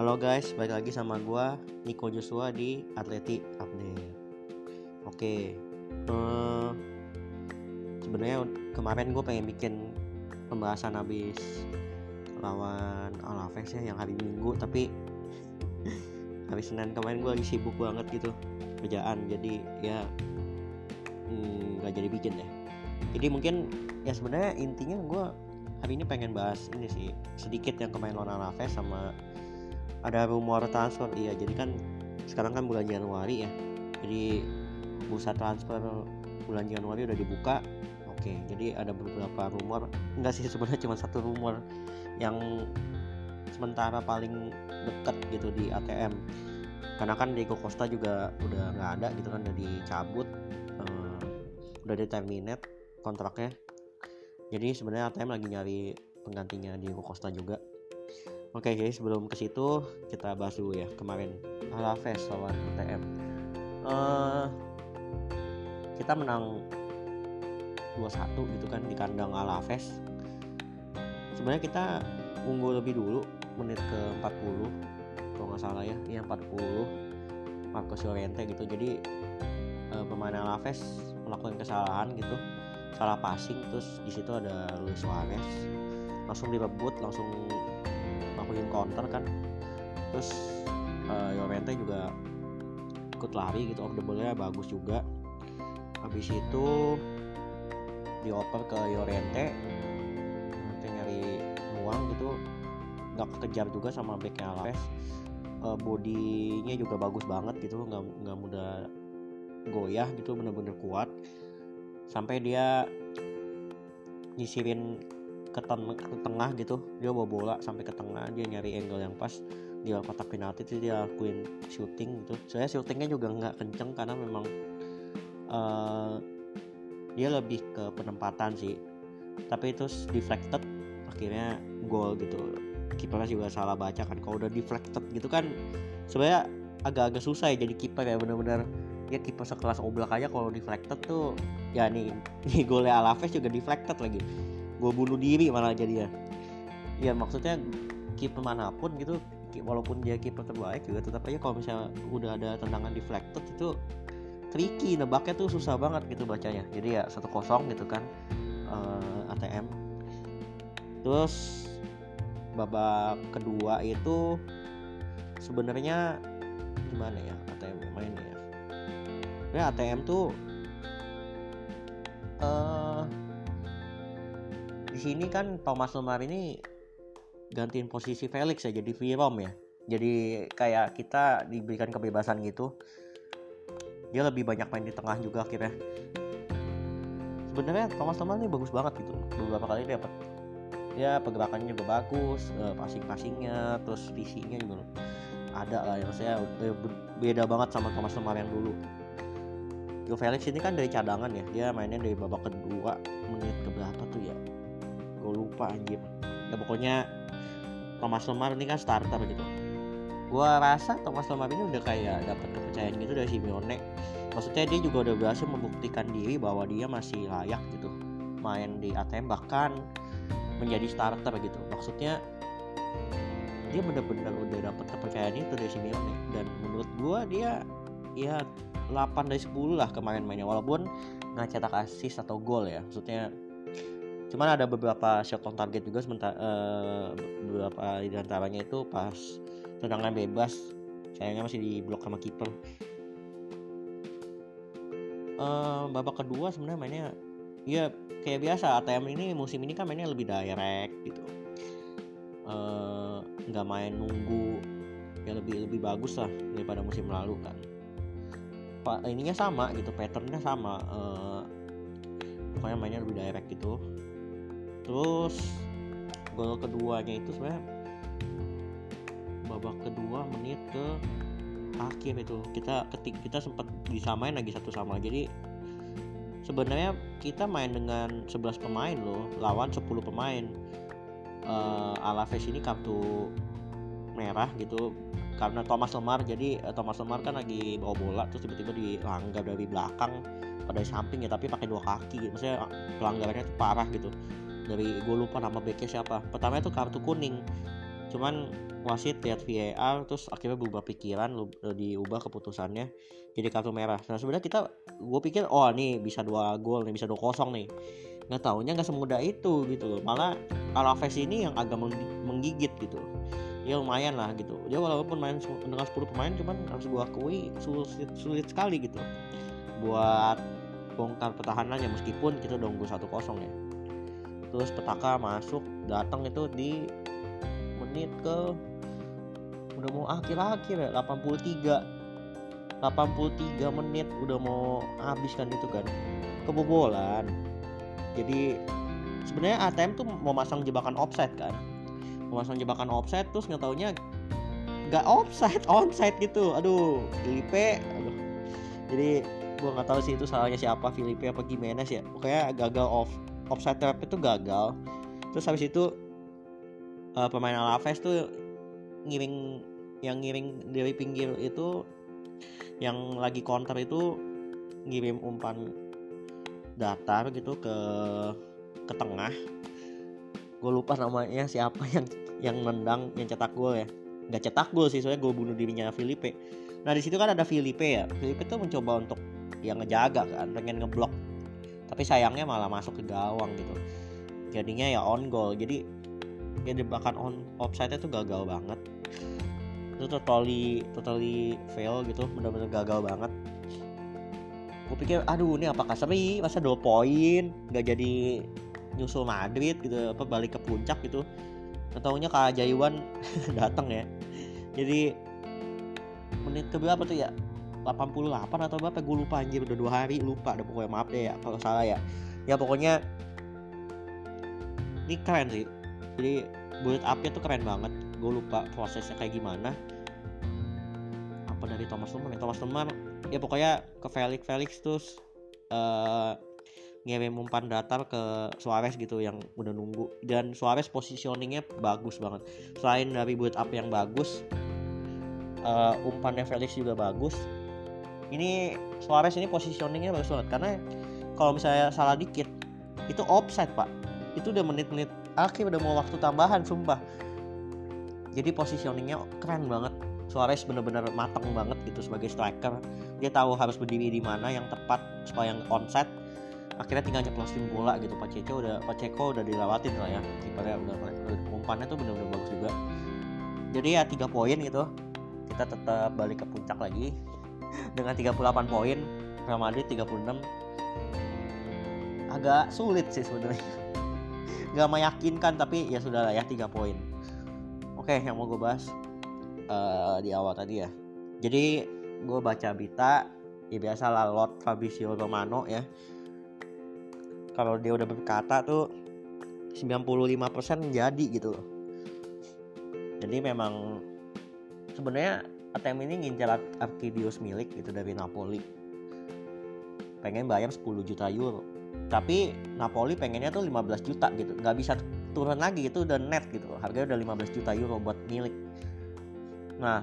Halo guys, balik lagi sama gua Nico Joshua di Atleti Update. Oke, eh, sebenarnya kemarin gue pengen bikin pembahasan habis lawan Alaves ya yang hari Minggu, tapi hari Senin kemarin gue lagi sibuk banget gitu kerjaan, jadi ya mm, nggak jadi bikin ya. Jadi mungkin ya sebenarnya intinya gue hari ini pengen bahas ini sih sedikit yang kemarin lawan Alaves sama ada rumor transfer iya. Jadi kan sekarang kan bulan Januari ya. Jadi bursa transfer bulan Januari udah dibuka. Oke jadi ada beberapa rumor. Enggak sih sebenarnya cuma satu rumor yang sementara paling dekat gitu di ATM karena kan Diego Costa juga udah nggak ada gitu kan udah dicabut uh, udah terminate kontraknya. Jadi sebenarnya ATM lagi nyari penggantinya Diego Costa juga Oke guys, sebelum ke situ kita bahas dulu ya kemarin Alaves lawan UTM. Uh, eh, kita menang 2-1 gitu kan di kandang Alaves. Sebenarnya kita unggul lebih dulu menit ke 40 kalau nggak salah ya, iya 40 Marcos Llorente gitu. Jadi uh, pemain Alaves melakukan kesalahan gitu, salah passing terus di situ ada Luis Suarez langsung direbut langsung ngelakuin counter kan. Terus uh, juga ikut lari gitu off the ball-nya bagus juga. Habis itu dioper ke Llorente nanti nyari uang gitu nggak kejar juga sama backnya Alaves. Uh, bodinya juga bagus banget gitu nggak nggak mudah goyah gitu bener-bener kuat. Sampai dia nyisirin ke, ten ke tengah gitu. Dia bawa bola sampai ke tengah dia nyari angle yang pas. Di kotak penalti itu dia lakuin shooting gitu. Saya shootingnya juga nggak kenceng karena memang uh, dia lebih ke penempatan sih. Tapi itu deflected akhirnya gol gitu. Kipernya juga salah baca kan. Kalau udah deflected gitu kan sebenarnya agak-agak susah ya jadi kiper ya bener-bener. Ya kiper sekelas oblak aja kalau deflected tuh ya nih, nih golnya Alaves juga deflected lagi gue bunuh diri malah jadi ya ya maksudnya keeper mana pun gitu walaupun dia keeper terbaik juga tetap aja kalau misalnya udah ada tendangan deflected itu tricky nebaknya tuh susah banget gitu bacanya. Jadi ya satu kosong gitu kan uh, eh, ATM terus babak kedua itu sebenarnya gimana ya ATM mainnya ya? Ya ATM tuh uh, sini kan Thomas Lemar ini gantiin posisi Felix ya jadi Virom ya. Jadi kayak kita diberikan kebebasan gitu. Dia lebih banyak main di tengah juga akhirnya. Sebenarnya Thomas Lemar ini bagus banget gitu. Beberapa kali dia dapat ya pergerakannya juga bagus uh, passing-passingnya terus visinya juga ada lah. Yang saya eh, beda banget sama Thomas Lemar yang dulu. Joe Felix ini kan dari cadangan ya. Dia mainnya dari babak kedua menit ke berapa lupa anjir ya pokoknya Thomas Lemar ini kan starter gitu. Gue rasa Thomas Lemar ini udah kayak dapat kepercayaan gitu dari Simeone. Maksudnya dia juga udah berhasil membuktikan diri bahwa dia masih layak gitu. Main di ATM bahkan menjadi starter gitu. Maksudnya dia bener-bener udah dapat kepercayaan itu dari Simeone. Dan menurut gue dia ya 8 dari 10 lah kemarin mainnya. Walaupun nggak cetak assist atau gol ya. Maksudnya cuman ada beberapa shot on target juga sementara uh, beberapa di antaranya itu pas tendangan bebas sayangnya masih di blok sama kiper. Uh, babak kedua sebenarnya mainnya ya kayak biasa ATM ini musim ini kan mainnya lebih direct gitu. Eh, nggak uh, main nunggu ya lebih lebih bagus lah daripada musim lalu kan. Pak ininya sama gitu patternnya sama uh, pokoknya mainnya lebih direct gitu terus gol keduanya itu sebenarnya babak kedua menit ke akhir itu. Kita ketik kita sempat disamain lagi satu sama. Jadi sebenarnya kita main dengan 11 pemain loh lawan 10 pemain. Uh, Alaves ini kartu merah gitu karena Thomas Lemar. Jadi uh, Thomas Lemar kan lagi bawa bola terus tiba-tiba dilanggar dari belakang pada samping ya tapi pakai dua kaki. Maksudnya pelanggarannya itu parah gitu dari gue lupa nama backnya siapa. Pertama itu kartu kuning. Cuman wasit lihat VAR terus akhirnya berubah pikiran eh, diubah keputusannya jadi kartu merah. Nah sebenarnya kita gue pikir oh nih bisa dua gol nih bisa dua kosong nih. Nggak tahunya nggak semudah itu gitu loh. Malah Alaves ini yang agak menggigit gitu. Ya lumayan lah gitu. Dia walaupun main dengan 10 pemain cuman harus gue akui sulit, sulit sekali gitu. Buat bongkar pertahanannya meskipun kita udah unggul satu kosong ya terus petaka masuk datang itu di menit ke udah mau akhir-akhir ya 83 83 menit udah mau habis kan itu kan kebobolan. Jadi sebenarnya ATM tuh mau masang jebakan offset kan? Mau masang jebakan offset terus nggak taunya nggak offset onside gitu. Aduh Filipe aduh. Jadi gue nggak tahu sih itu salahnya siapa Filipe apa gimana sih ya. Pokoknya gagal off offside trap itu gagal. Terus habis itu uh, pemain Alaves tuh ngiring yang ngiring dari pinggir itu yang lagi counter itu ngirim umpan datar gitu ke ke tengah. Gue lupa namanya siapa yang yang nendang yang cetak gol ya. Nggak cetak gol sih soalnya gue bunuh dirinya Filipe nah di situ kan ada Filipe ya. Filipe tuh mencoba untuk yang ngejaga kan pengen ngeblok tapi sayangnya malah masuk ke gawang gitu. Jadinya ya on goal. Jadi ya bahkan on offside itu gagal banget. Itu totally totally fail gitu. Benar-benar gagal banget. Gue pikir aduh ini apakah seri? Masa dua poin? Nggak jadi nyusul Madrid gitu apa balik ke puncak gitu. Ketahunya Kak Jayuan datang ya. Jadi menit ke berapa tuh ya 88 atau berapa gue lupa anjir udah dua hari lupa ada pokoknya maaf deh ya kalau salah ya. Ya pokoknya ini keren sih. Jadi build upnya tuh keren banget. Gue lupa prosesnya kayak gimana. Apa dari Thomas Lemar Thomas Lemar ya pokoknya ke Felix Felix terus uh, ngirim umpan datar ke Suarez gitu yang udah nunggu. Dan Suarez positioningnya bagus banget. Selain dari build up yang bagus uh, umpannya Felix juga bagus ini Suarez ini positioningnya bagus banget. Karena kalau misalnya salah dikit itu offside pak. Itu udah menit-menit akhir udah mau waktu tambahan sumpah. Jadi positioningnya keren banget. Suarez bener-bener matang banget gitu sebagai striker. Dia tahu harus berdiri di mana yang tepat supaya yang onside. Akhirnya tinggal nyeplosin bola gitu. Pak Ceko udah Pak Ceko udah dilewatin lah ya. Kipernya udah, umpannya tuh bener-bener bagus juga. Jadi ya tiga poin gitu. Kita tetap balik ke puncak lagi dengan 38 poin Real Madrid 36 agak sulit sih sebenarnya. Nggak meyakinkan tapi ya sudah lah ya tiga poin. Oke yang mau gue bahas uh, di awal tadi ya. Jadi gue baca berita ya biasa lah Lord Fabrizio Romano ya. Kalau dia udah berkata tuh 95% jadi gitu loh. Jadi memang sebenarnya ATM ini ngincar Arkidius milik gitu dari Napoli. Pengen bayar 10 juta euro. Tapi Napoli pengennya tuh 15 juta gitu. Nggak bisa turun lagi itu udah net gitu. Harganya udah 15 juta euro buat milik. Nah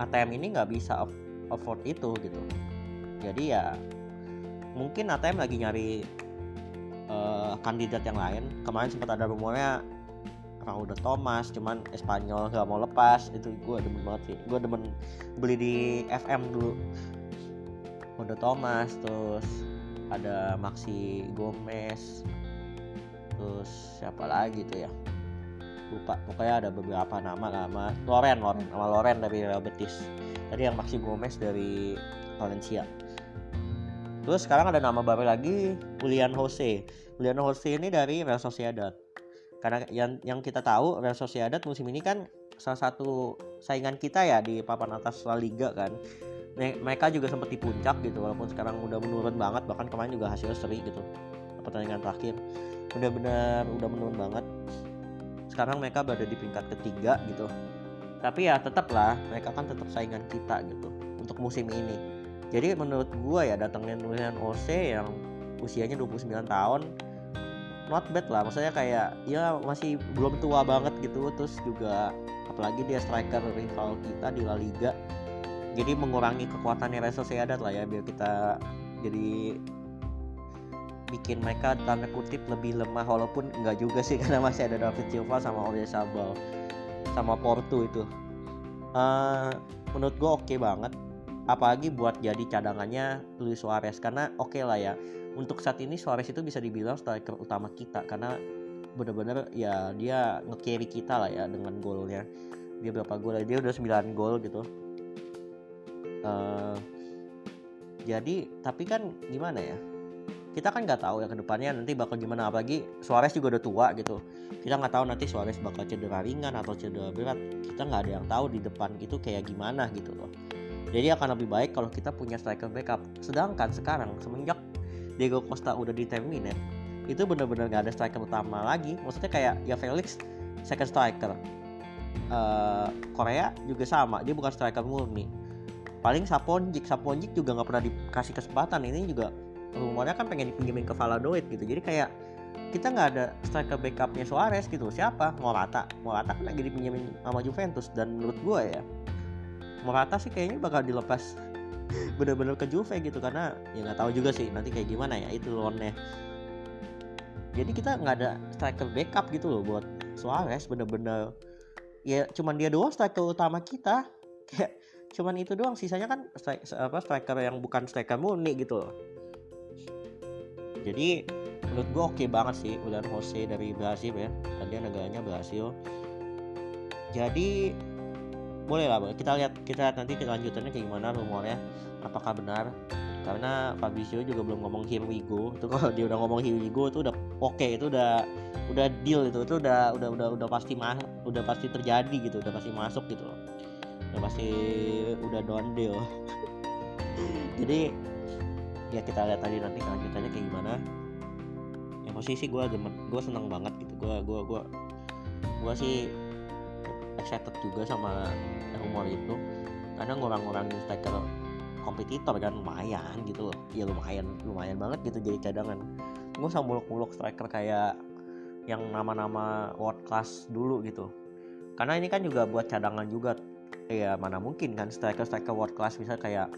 ATM ini nggak bisa afford itu gitu. Jadi ya mungkin ATM lagi nyari uh, kandidat yang lain. Kemarin sempat ada rumornya udah Thomas cuman Espanyol gak mau lepas. Itu gue demen banget sih. Gue demen beli di FM dulu. Udah Thomas terus ada Maxi Gomez terus siapa lagi tuh ya? Lupa. Pokoknya ada beberapa nama nama Loren Loren. Nama Loren dari Real Betis. Tadi yang Maxi Gomez dari Valencia. Terus sekarang ada nama baru lagi Julian Jose. Julian Jose ini dari Real Sociedad karena yang yang kita tahu Real Sociedad musim ini kan salah satu saingan kita ya di papan atas La Liga kan. Mereka juga sempat di puncak gitu walaupun sekarang udah menurun banget bahkan kemarin juga hasil seri gitu pertandingan terakhir. Benar-benar udah menurun banget. Sekarang mereka berada di peringkat ketiga gitu. Tapi ya tetap lah mereka kan tetap saingan kita gitu untuk musim ini. Jadi menurut gua ya datangnya Nulian OC yang usianya 29 tahun not bad lah. Maksudnya kayak ya masih belum tua banget gitu. Terus juga apalagi dia striker rival kita di La Liga. Jadi mengurangi kekuatannya Real Sociedad lah ya biar kita jadi bikin mereka tanda kutip lebih lemah. Walaupun enggak juga sih karena masih ada David Silva sama Oyarzabal sama Porto itu. Uh, menurut gue oke okay banget. Apalagi buat jadi cadangannya Luis Suarez. Karena oke okay lah ya untuk saat ini Suarez itu bisa dibilang striker utama kita karena bener-bener ya dia nge-carry kita lah ya dengan golnya. Dia berapa gol dia udah 9 gol gitu. Uh, jadi tapi kan gimana ya? Kita kan nggak tahu ya ke depannya nanti bakal gimana apalagi Suarez juga udah tua gitu. Kita nggak tahu nanti Suarez bakal cedera ringan atau cedera berat. Kita nggak ada yang tahu di depan itu kayak gimana gitu loh. Jadi akan lebih baik kalau kita punya striker backup. Sedangkan sekarang semenjak Diego Costa udah di terminate itu bener-bener nggak ada striker utama lagi. Maksudnya kayak ya Felix second striker. Uh, Korea juga sama dia bukan striker murni. Paling Saponjik Saponjik juga nggak pernah dikasih kesempatan. Ini juga rumornya kan pengen dipinjemin ke Valladolid gitu. Jadi kayak kita nggak ada striker backupnya Suarez gitu. Siapa? Morata. Morata kan lagi dipinjemin sama Juventus. Dan menurut gue ya Morata sih kayaknya bakal dilepas bener-bener ke Juve gitu karena ya nggak tahu juga sih nanti kayak gimana ya itu loannya jadi kita nggak ada striker backup gitu loh buat Suarez bener-bener ya cuman dia doang striker utama kita. Kayak cuman itu doang sisanya kan stri apa striker yang bukan striker murni gitu loh. Jadi menurut gue oke okay banget sih udah Jose dari Brasil ya tadi negaranya Brasil jadi boleh lah kita lihat kita lihat nanti kelanjutannya kayak gimana rumornya. Apakah benar? Karena Fabrizio juga belum ngomong here we go. Itu kalau dia udah ngomong here we go itu udah oke okay, itu udah udah deal itu itu udah udah udah udah pasti mah udah pasti terjadi gitu udah pasti masuk gitu. Udah pasti udah done deal. Jadi ya kita lihat tadi nanti kelanjutannya kayak gimana. Yang posisi gue gue seneng banget gitu. Gue gue gue gue sih excited juga sama rumor itu. Karena ngurang-ngurangin striker kompetitor kan lumayan gitu loh. Ya lumayan lumayan banget gitu jadi cadangan. Gue sama muluk-muluk striker kayak yang nama-nama world class dulu gitu. Karena ini kan juga buat cadangan juga. Ya mana mungkin kan striker-striker world class bisa kayak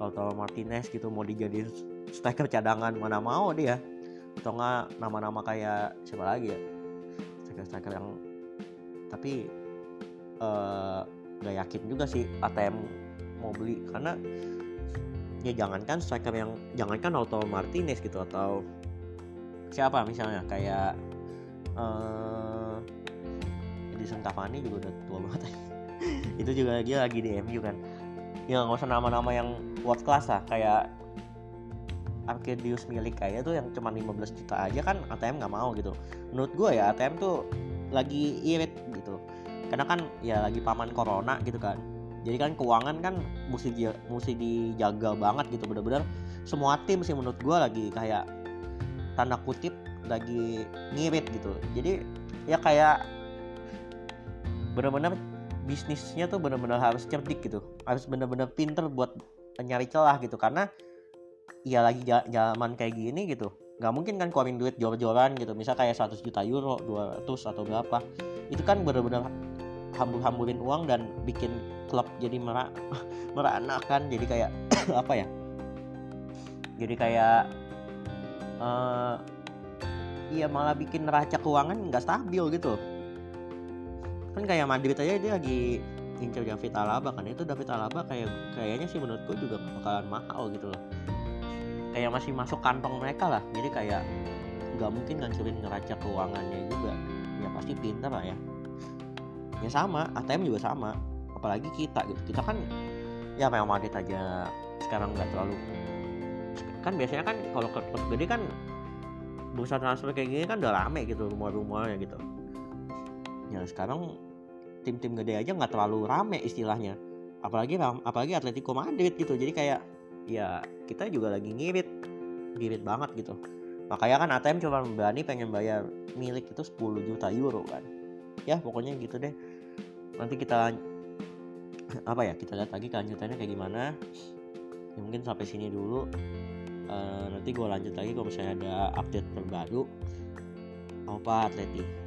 Lautaro Martinez gitu mau dijadiin striker cadangan mana mau dia. Atau enggak nama-nama kayak siapa lagi ya? Striker-striker yang tapi uh, nggak yakin juga sih ATM mau beli. Karena ya jangankan striker yang jangankan Lautaro Martinez gitu atau siapa misalnya kayak uh, Edison Cavani juga udah tua banget. Itu juga dia lagi di MU kan. Ya nggak usah nama-nama yang world class lah kayak Arcadius milik kayak tuh yang cuma 15 juta aja kan ATM nggak mau gitu. Menurut gue ya ATM tuh lagi irit gitu karena kan ya lagi paman corona gitu kan. Jadi kan keuangan kan mesti di, mesti dijaga banget gitu. Bener-bener semua tim sih menurut gue lagi kayak tanda kutip lagi ngirit gitu. Jadi ya kayak bener-bener bisnisnya tuh bener-bener harus cerdik gitu. Harus bener-bener pinter buat nyari celah gitu. Karena ya lagi zaman kayak gini gitu nggak mungkin kan keluarin duit jor-joran gitu. Misal kayak 100 juta euro 200 atau berapa. Itu kan bener-bener hambur-hamburin uang dan bikin klub jadi merak meranak kan jadi kayak apa ya? Jadi kayak uh, malah bikin neraca keuangan nggak stabil gitu kan kayak Madrid aja dia lagi incer David Alaba kan. Itu David Alaba kayak kayaknya sih menurutku juga bakalan mahal gitu loh. Kayak masih masuk kantong mereka lah. Jadi kayak nggak mungkin ngancurin neraca keuangannya juga. Ya pasti pintar lah ya ya sama ATM juga sama. Apalagi kita gitu. Kita kan ya Real Madrid aja sekarang nggak terlalu kan biasanya kan kalau klub gede kan bursa transfer kayak gini kan udah rame gitu rumor-rumornya gitu. Ya sekarang tim-tim gede aja nggak terlalu rame istilahnya. Apalagi apalagi Atletico Madrid gitu. Jadi kayak ya kita juga lagi ngirit ngirit banget gitu. Makanya kan ATM cuma berani pengen bayar milik itu 10 juta euro kan. Ya pokoknya gitu deh nanti kita apa ya kita lihat lagi kelanjutannya kayak gimana. Ya, mungkin sampai sini dulu. Uh, nanti gue lanjut lagi kalau misalnya ada update terbaru. Apa Atleti